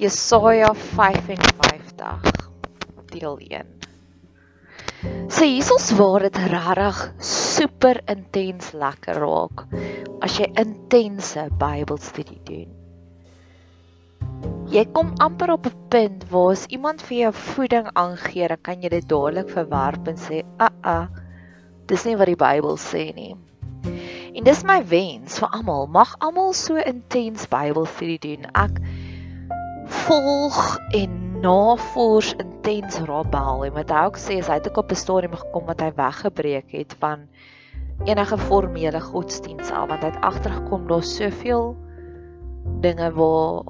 Jesaja 55 deel 1. So hiersoos waar dit regtig super intens lekker raak as jy intense Bybelstudie doen. Jy kom amper op 'n punt waar as iemand vir jou voeding aangee, dan kan jy dit dadelik verwerp en sê, "Aa, uh -uh, dis nie wat die Bybel sê nie." En dis my wens vir almal, mag almal so intens Bybelstudie doen. Ek volg en navors intens Rabel en wat hy ook sê is hy het ook op 'n stadium gekom wat hy weggebreek het van enige formele godsdiens af want hy het agtergekom daar's soveel dinge waar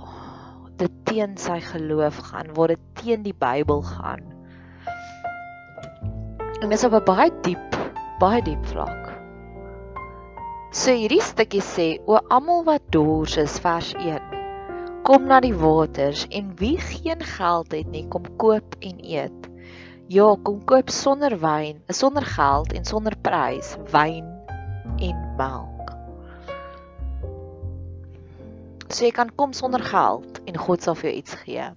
dit teen sy geloof gaan, waar dit teen die Bybel gaan. En dis op 'n baie diep, baie diep vlak. So hierdie stukkie sê o almal wat dors is vers 1 Kom na die waters en wie geen geld het nie, kom koop en eet. Ja, kom koop sonder wyn, sonder geld en sonder prys, wyn en melk. So jy kan kom sonder geld en God sal vir jou iets gee.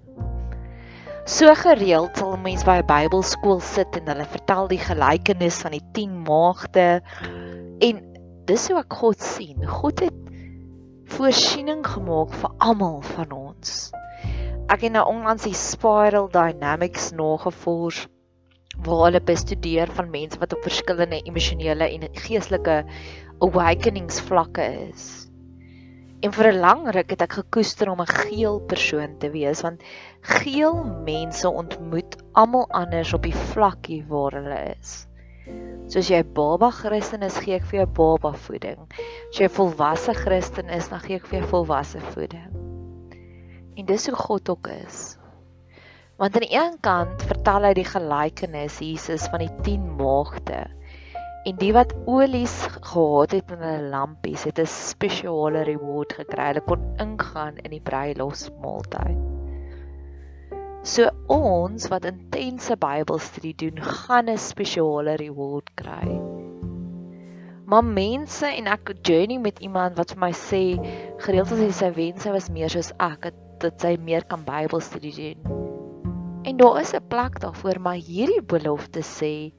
So gereeld sal mense by 'n Bybelskool sit en hulle vertel die gelykenis van die 10 maagde en dis hoe ek God sien. God het voorsiening gemaak vir almal van ons. Ek het nou onlangs die spiral dynamics nagevors waar hulle bestudeer van mense wat op verskillende emosionele en geestelike awakenings vlakke is. En vir 'n lang ruk het ek gekoester om 'n geel persoon te wees want geel mense ontmoet almal anders op die vlakkie waar hulle is. Soos jy 'n baba Christen is, gee ek vir jou baba voeding. As jy 'n volwasse Christen is, dan gee ek vir jou volwasse voeding. En dis hoe God ook is. Want aan die een kant vertel hy die gelykenis Jesus van die 10 maagde. En die wat olies gehad het in hulle lampies, het 'n spesiale reward gekry. Hulle kon ingaan in die bruilofsmaaltyd. So ons wat intense Bybelstudie doen, gaan 'n spesiale reward kry. Maar mense en ek journey met iemand wat vir my sê gereeld as hy sy wense was meer soos ek, dat, dat sy meer kan Bybelstudie doen. En daar is 'n plek daarvoor, maar hierdie belofte sê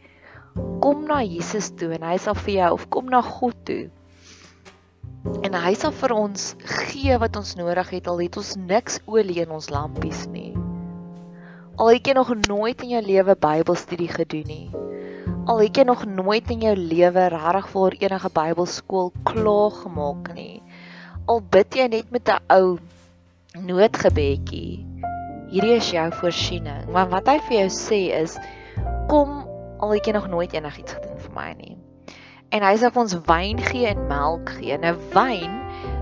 kom na Jesus toe en hy sal vir jou of kom na God toe. En hy sal vir ons gee wat ons nodig het al het ons niks olie in ons lampies nie. Al het jy nog nooit in jou lewe Bybelstudie gedoen nie. Al het jy nog nooit in jou lewe regtig vir enige Bybelskool klaar gemaak nie. Al bid jy net met 'n ou noodgebedjie. Hierdie is jou voorsiening. Maar wat hy vir jou sê is kom al het jy nog nooit enigiets gedoen vir my nie. En hy sê vir ons wyn gee en melk gee. Nou wyn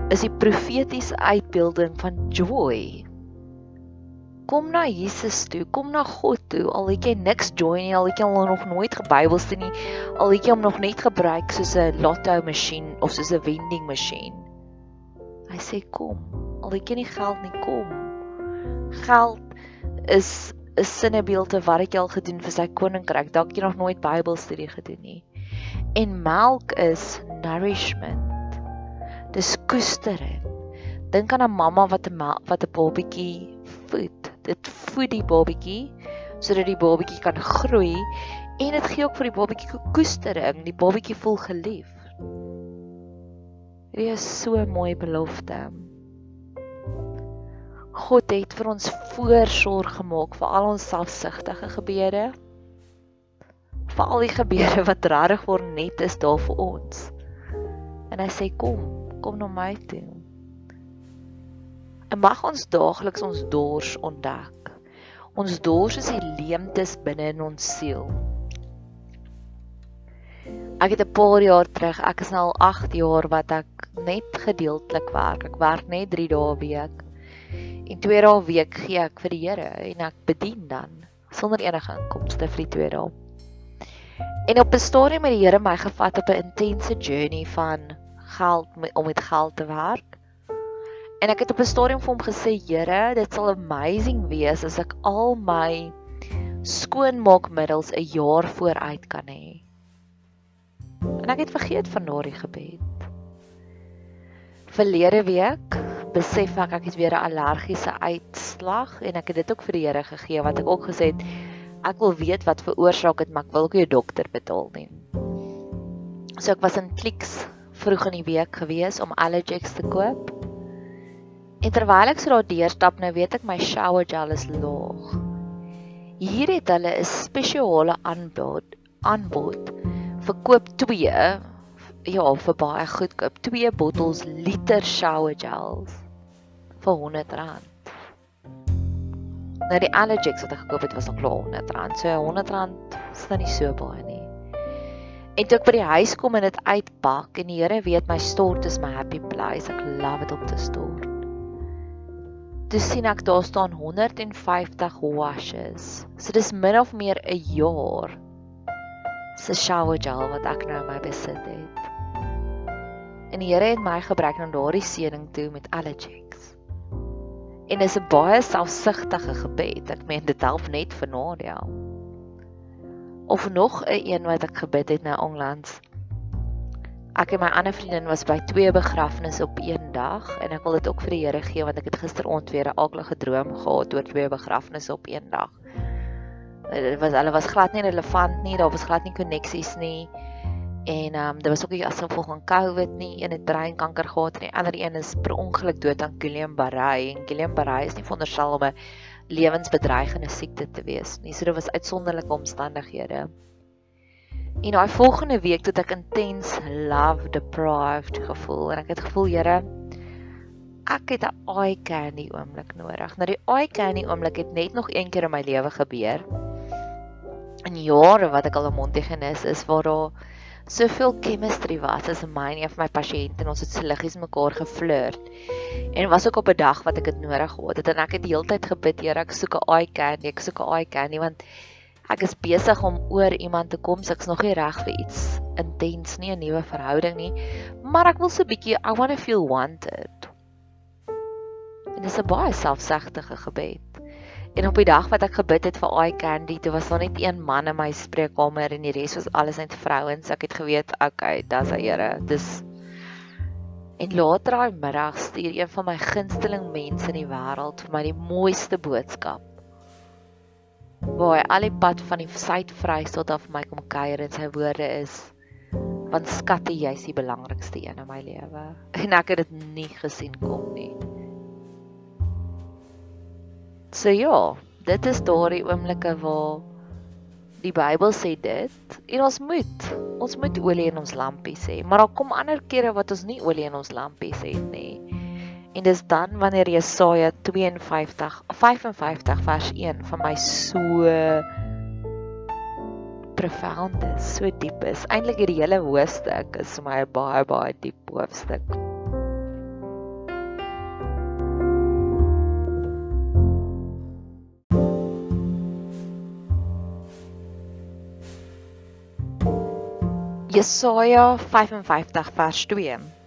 is die profetiese uitbeelding van joy Kom na Jesus toe, kom na God toe. Al het jy niks joy nie, al het jy nog nooit gebybelste nie, al het jy hom nog net gebruik soos 'n lotto masjien of soos 'n vending masjien. Hy sê kom. Al het jy nie geld nie, kom. Geld is 'n sinnebeelde wat ek al gedoen vir sy koninkryk. Dalk jy nog nooit Bybelstudie gedoen nie. En melk is nourishment. Dis koestering. Dink aan 'n mamma wat 'n wat 'n babatjie voed. Dit voed die babatjie sodat die babatjie kan groei en dit gee ook vir die babatjie koestering. Die babatjie voel geliefd. Dit is so 'n mooi belofte. God het vir ons voorsorg gemaak vir al ons selfsugtige gebede. Vir al die gebede wat regtig vir net is daar vir ons. En hy sê kom, kom na my toe. En mag ons daagliks ons dors ontdek. Ons dors is die leemtes binne in ons siel. Ek het 'n paar jaar terug, ek is nou al 8 jaar wat ek net gedeeltelik werk. Ek werk net 3 dae 'n week. En 2 dae 'n week gee ek vir die Here en ek bedien dan sonder enige inkomste vir die 2 dae. En op 'n stadium het die Here my gevat op 'n intense journey van geld om met geld te werk. En ek het op 'n stadium vir hom gesê, Here, dit sal amazing wees as ek al my skoonmaakmiddels 'n jaar vooruit kan hê. En ek het vergeet van daardie gebed. Verlede week besef ek ek het weer 'n allergiese uitslag en ek het dit ook vir die Here gegee wat ek ook gesê het ek wil weet wat veroorsaak dit maar ek wil ook nie 'n dokter betaal nie. So ek was in Clicks vroeg in die week gewees om Allergex te koop. En terwyl ek so daar deurstap nou weet ek my shower gel is laag. Hier het hulle 'n spesiale aanbod aanbod verkoop 2 ja vir baie goedkoop 2 bottels liter shower gels vir 100 rand. Nou die Allergex wat ek gekoop het was al klaar 100 rand. So 100 rand is dan nie so baie nie. En toe ek by die huis kom en dit uitpak en die Here weet my stort is my happy place. Ek love dit om te stort. Dis sien ek daar staan 150 washes. So dis min of meer 'n jaar se shower gel wat ek nou in my besit het. En die Here het my gebruik na daardie seëning toe met Allergex. En dis 'n baie selfsugtige gebed. Ek meen dit help net vir Nadia. Of nog 'n een wat ek gebid het nou onlangs. Ek en my ander vriendin was by twee begrafnisse op een dag en ek wil dit ook vir die Here gee want ek het gisteraand weer 'n aardige droom gehad oor twee begrafnisse op een dag dit was hulle was glad nie relevant nie, daar was glad nie koneksies nie. En ehm um, daar was ook nie as gevolg van COVID nie, een het breinkanker gehad en die ander een is per ongeluk dood aan Guillain-Barré en Guillain-Barré is nie veronderstel om 'n lewensbedreigende siekte te wees nie. So dit was uitsonderlike omstandighede. En daai volgende week het ek intens love deprived gevoel en ek het gevoel, Here, ek het 'n eye candy oomblik nodig. Nou die eye candy oomblik het net nog een keer in my lewe gebeur in jare wat ek al 'n mondhygiënis is waar daar soveel chemistry was as my en een van my pasiënte en ons het so liggies mekaar geflirt. En was ook op 'n dag wat ek dit nodig gehad het en ek het die hele tyd gebid, Here, ek soek 'n eye candy, ek soek 'n eye candy want ek is besig om oor iemand te kom, so ek's nog nie reg vir iets intens nie, 'n nuwe verhouding nie, maar ek wil so 'n bietjie I want to feel wanted. En dis 'n baie selfsugtige gebed. En op die dag wat ek gebid het vir Eye Candy, toe was daar net een man in my spreekkamer en die res was alles net vrouens. Ek het geweet, okay, dis die Here. Dis En later daai middag stuur een van my gunsteling mense in die wêreld vir my die mooiste boodskap. Waar hy al die pad van die Suid-Vrystaat af vir my kom kuier en sy woorde is: "Want skatte, jy's die belangrikste een in my lewe." En ek het dit nie gesien kom nie. So ja, dit is daardie oomblikke waar die Bybel sê dit en ons moet ons moet olie in ons lampies hê, maar daar kom ander kere wat ons nie olie in ons lampies het nie. En dis dan wanneer Jesaja 52 55 vers 1 vir my so profound is, so diep is. Eintlik hierdie hele hoofstuk is vir my 'n baie baie diep hoofstuk. Jesaja 55 vers 2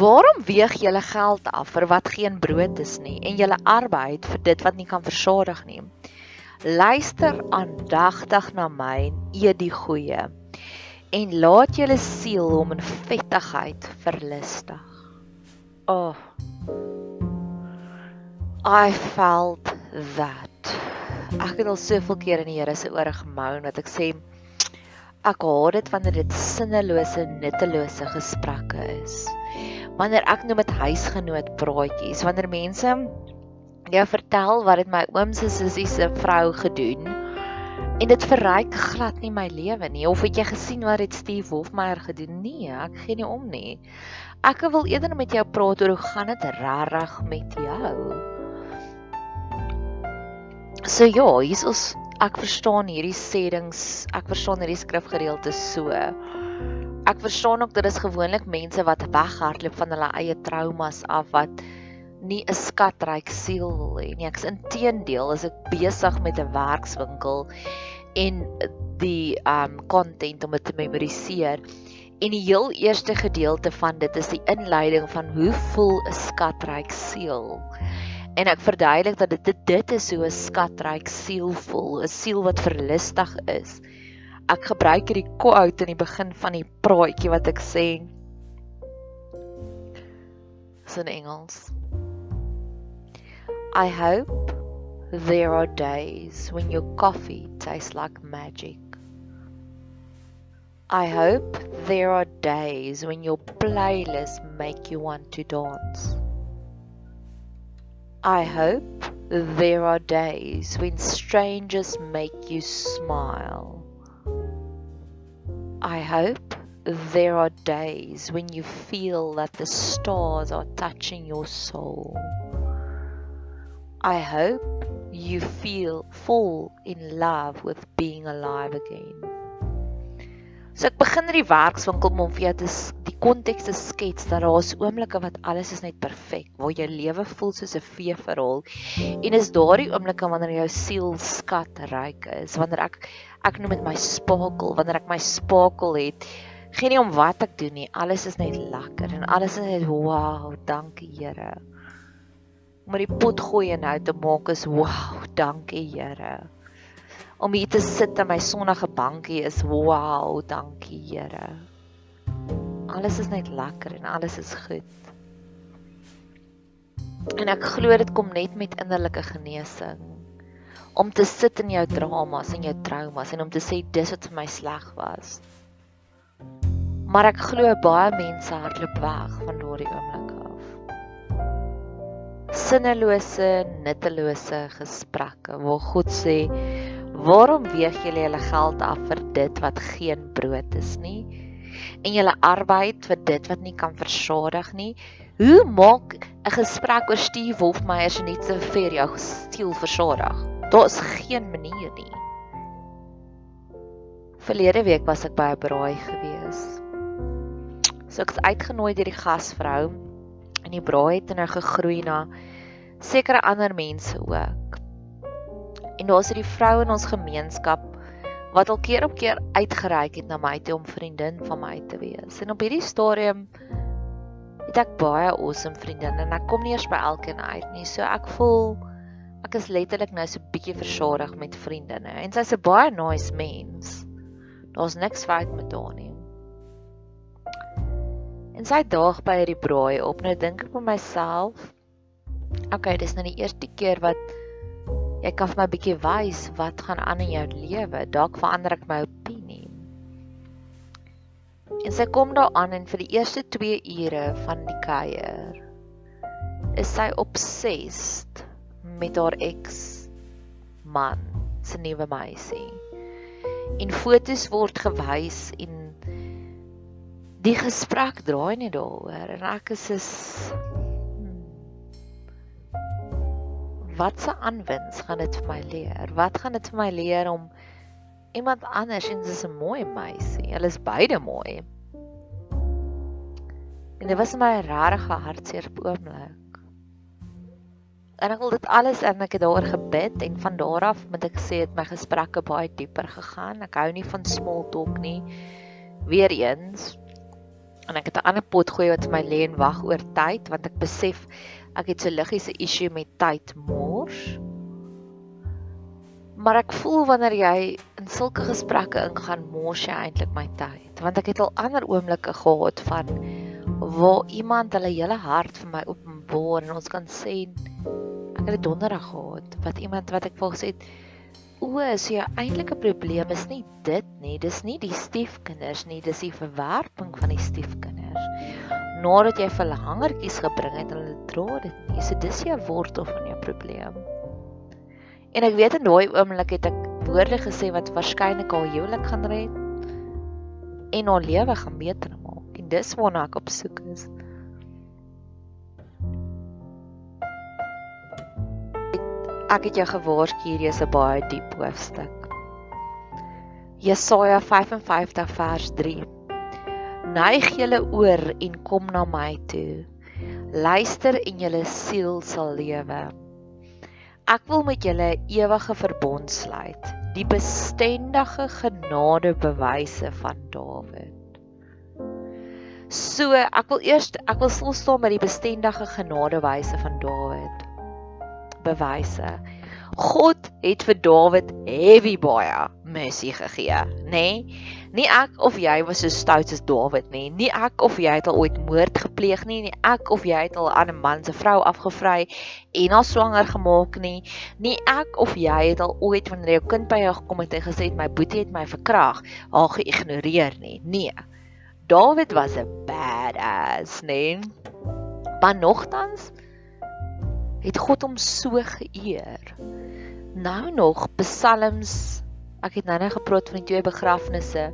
Waarom weeg julle geld af vir wat geen brood is nie en julle arbeid vir dit wat nie kan versadig nie? Luister aandagtig na my en eet die goeie en laat julle siel hom in vettigheid verlustig. Oh. I felt that. Ek het al soveel keer in die Here se ore gemoun dat ek sê ek haat dit wanneer dit sinnelose, nuttelose gesprekke is. Wanneer ek nou met huisgenoot praatjies, wanneer mense jou vertel wat dit my oom se sussie se vrou gedoen en dit verryk glad nie my lewe nie of het jy gesien wat dit Steve Hofmeyer gedoen? Nee ek gee nie om nie. Ek wil eerder met jou praat oor hoe gaan dit regtig met jou? So ja hier's ons ek verstaan hierdie sêdings ek verstaan hierdie skrifgedeelte so ek verstaan ook dat dit is gewoonlik mense wat weghardloop van hulle eie traumas af wat nie 'n skatryk siel wil hê nie. Ek's inteendeel as ek besig met 'n werkswinkel en die um content om dit te memoriseer. En die heel eerste gedeelte van dit is die inleiding van hoe voel 'n skatryk siel. En ek verduidelik dat dit dit is hoe 'n skatryk siel voel, 'n siel wat verlustig is. Ek gebruik hierdie quote in die begin van die praatjie wat ek sê. Dis in Engels. I hope there are days when your coffee tastes like magic. I hope there are days when your playlists make you want to dance. I hope there are days when strangers make you smile. I hope there are days when you feel that the stars are touching your soul. I hope you feel fall in love with being alive again. So ek begin in die werkswinkel om vir jou te die konteks te skets dat daar is oomblikke wat alles is net perfek, waar jou lewe voel soos 'n feesverhaal en is daardie oomblikke wanneer jou siel skat ryk is, wanneer ek ek noem dit my spakel, wanneer ek my spakel het, geen nie om wat ek doen nie, alles is net lekker en alles is net wow, dankie Here om die pot gooi en nou te maak is wow, dankie Here. Om hier te sit in my sonnige bankie is wow, dankie Here. Alles is net lekker en alles is goed. En ek glo dit kom net met innerlike genesing. Om te sit in jou dramas en jou traumas en om te sê dis wat vir my sleg was. Maar ek glo baie mense hardloop weg van daardie oomblik sinnelose, nuttelose gesprekke waar God sê, "Waarom weeg julle julle geld af vir dit wat geen brood is nie en julle arbeid vir dit wat nie kan versadig nie? Hoe maak 'n gesprek oor Steve Wolfmeyer se so vir jou stiel versadig? Daar's geen manier nie." Verlede week was ek by 'n braai gewees. So ek's uitgenooi deur die gasvrou en die braai het nou gegroei na sekere ander mense ook. En daar's hierdie vrou in ons gemeenskap wat al keer op keer uitgereik het na my toe om vriendin van my te wees. En op hierdie stadium het ek baie awesome vriendinne en ek kom nie eers by elkeen uit nie. So ek voel ek is letterlik nou so bietjie versadig met vriendinne. En sy's 'n baie nice mens. Daar's niks fout met haar nie. En sy daag by hierdie braai op. Nou dink ek vir myself, okay, dis nou die eerste keer wat jy kan vir my 'n bietjie wys wat gaan aan in jou lewe. Dalk verander ek my opinie. En sy kom daar aan en vir die eerste 2 ure van die kuier is sy obsessed met haar ex man, se nuwe meisie. En fotos word gewys en die gesprek draai net daaroor en ek is is wat se aanwins gaan dit vir my leer? Wat gaan dit vir my leer om iemand anders en dis 'n mooi meisie. Hulle is beide mooi. En dit was my regtig hartseer oomblik. En ek wil dit alles en ek het daaroor gebid en van daar af moet ek sê het my gesprekke baie dieper gegaan. Ek hou nie van small talk nie. Weereens en ek het 'n ander pot gooi wat vir my lê en wag oor tyd want ek besef ek het so liggies 'n issue met tyd mors. Maar ek voel wanneer jy in sulke gesprekke ingaan, mors jy eintlik my tyd want ek het al ander oomblikke gehad van waar iemand hulle hele hart vir my openbaar en ons kan sê ek het 'n donderdag gehad wat iemand wat ek wou gesê het o, so jou eintlike probleem is nie dit nie, dis nie die stiefkinders nie, dis die verwerping van die stiefkinders. Nadat jy vir hulle hangertjies gebring het, hulle dra dit nie. So dis jou wortel van jou probleem. En ek weet in daai oomblik het ek woorde gesê wat waarskynlik al huwelik gaan red en haar lewe gaan beter maak. En dis waarna ek op soek is. Ek het jou gewaarsku hierdie is 'n baie diep hoofstuk. Jesaja 55 vers 3. Neig julle oor en kom na my toe. Luister en julle siel sal lewe. Ek wil met julle ewige verbond sluit, die bestendige genadebewyse van Dawid. So, ek wil eers ek wil stil staan by die bestendige genadewyse van Dawid bewyse. God het vir Dawid heavy baie mercy gegee, nê? Nee? Nie ek of jy was so stout as Dawid nie. Nie ek of jy het al ooit moord gepleeg nie, nie ek of jy het al aan 'n man se vrou afgevry en haar swanger gemaak nie. Nie ek of jy het al ooit wanneer jou kind by jou gekom het en gesê het my boetie het my verkrag, haar geïgnoreer nie. Nee. Dawid was 'n badass, nê? Nee? Maar nogtans het God hom so geëer. Nou nog psalms. Ek het nou net gepraat van die twee begrafnisse.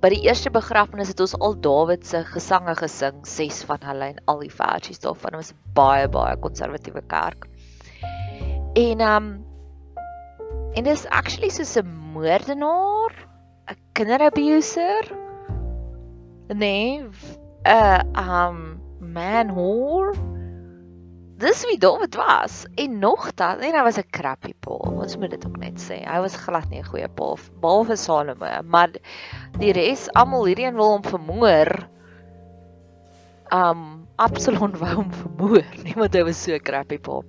By die eerste begrafnis het ons al Dawid se gesange gesing, ses van hulle en al die versies daarvan. Dit was baie baie konservatiewe kerk. En um en dis actually so 'n moordenaar, 'n kinderabuser. Nee, 'n uh, um man whore dis wie Dawid was en nogtans en hy was 'n crappy pa. Ons moet dit ook net sê. Hy was glad nie 'n goeie pa behalwe Salomo, maar die res almal hierheen wil hom vermoor. Um Absalom wou hom vermoor, nie want hy was so crappy pa.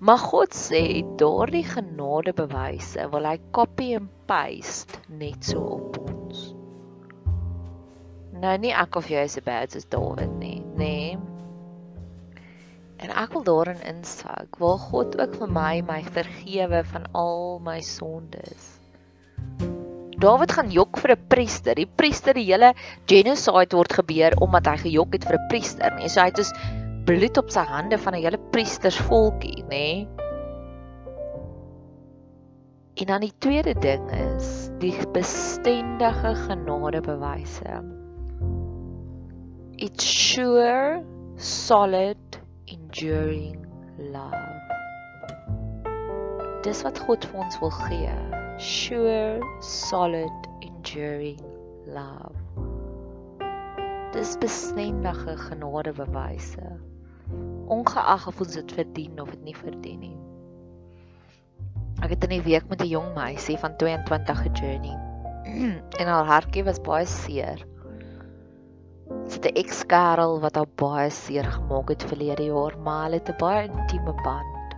Maar God sê daardie genade bewyse wil hy copy and paste net so op ons. Nou nie ek of jy is 'n bad as Dawid nie, nê? Nee. En ek wil daarin insak. Wil God ook vir my my vergewe van al my sondes. Dawid gaan jok vir 'n priester. Die priester die hele genocide word gebeur omdat hy gejok het vir 'n priester, nee. So hy het dus bloed op sy hande van 'n hele priestersvolkie, nê? Nee. En dan die tweede ding is die bestendige genadebewyse. It's sure, solid enduring love. Dis wat God vir ons wil gee. Sure, solid, enduring love. Dis bestendige genadebewyse. Ongeag of ons dit verdien of dit nie verdien nie. Ek het in 'n week met 'n jong meisie van 22 gejourney. en haar hartjie was baie seer sit 'n ekskerel wat haar baie seer gemaak het verlede jaar, maar hulle het 'n baie intieme band.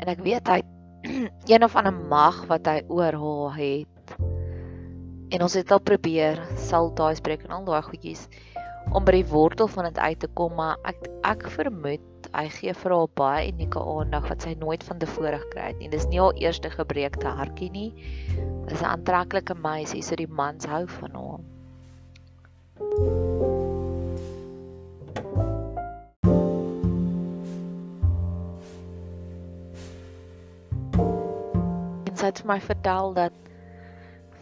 En ek weet hy een of ander mag wat hy oor haar het. En ons het al probeer sal daai spreek en al daai goedjies om by die wortel van dit uit te kom, maar ek ek vermoed hy gee vir haar baie unieke aandag wat sy nooit van tevore gekry het nie. Dis nie haar eerste gebreekte hartjie nie. Dis 'n aantreklike meisie, so die mans hou van haar. Sy het vir my vertel dat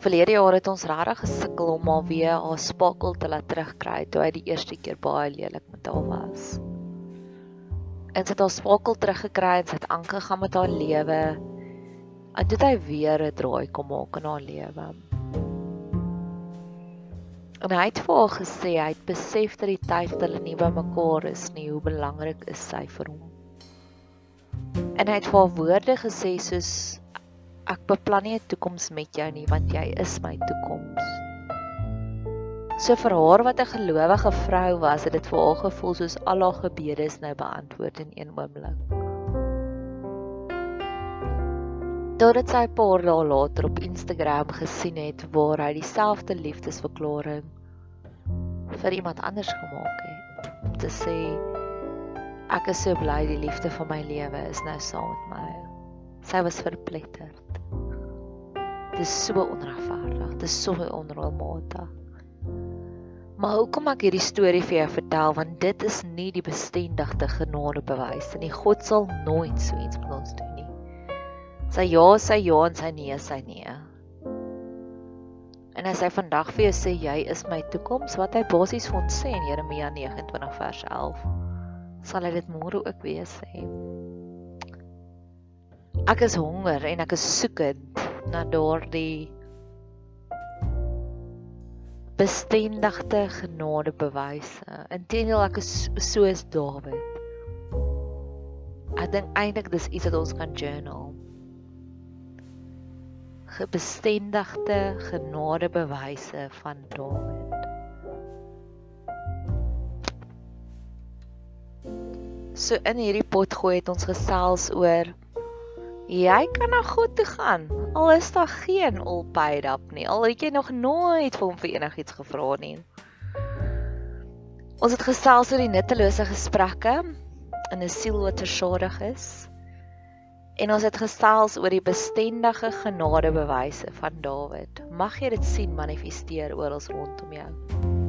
verlede jaar het ons regtig gesukkel om haar weer haar spakel te laat terugkry toe hy die eerste keer baie lelik met haar was. En sy het haar spakel teruggekry en sy het aangegaan met haar lewe. En dit hy weer 'n draai kom maak in haar lewe. En hy het vir haar gesê hy het besef dat die tyd dat hulle nie by mekaar is nie, hoe belangrik is sy vir hom. En hy het vir haar woorde gesê soos ek beplan nie 'n toekoms met jou nie want jy is my toekoms. So vir haar wat 'n gelowige vrou was, het dit vir haar gevoel soos al haar gebede is nou beantwoord in een oomblik. Totdat sy 'n paar dae later op Instagram gesien het waar hy dieselfde liefdesverklaring vir iemand anders gemaak het om te sê ek is so bly die liefde van my lewe is nou saam met my. Sy was verpletterd. Is so onregverdig. Dit is so onregmatig. Maar hoekom ek hierdie storie vir jou vertel want dit is nie die bestendigde genade bewys nie. God sal nooit so iets met ons doen nie. Sy ja, sy ja en sy nee, sy nee. En as hy vandag vir jou sê jy is my toekoms, wat hy basies vir ons sê in Jeremia 29 vers 11, sal hy dit môre ook weer sê. Ek is honger en ek is soekend na daardie bestendigde genade bewyse. Inteendeel ek is soos Dawid. Ek dink eintlik dis iets wat ons kan journal. Gebestendigde genade bewyse van Dawid. So in hierdie pot gooi het ons gesels oor jy kan na God toe gaan. Al is daar geen all paid up nie. Al het jy nog nooit vir hom vir enigiets gevra nie. Ons het gesels oor die nuttelose gesprekke in 'n siel wat versadig is. En ons het gesels oor die bestendige genadebewyse van Dawid. Mag jy dit sien manifesteer oral rondom jou.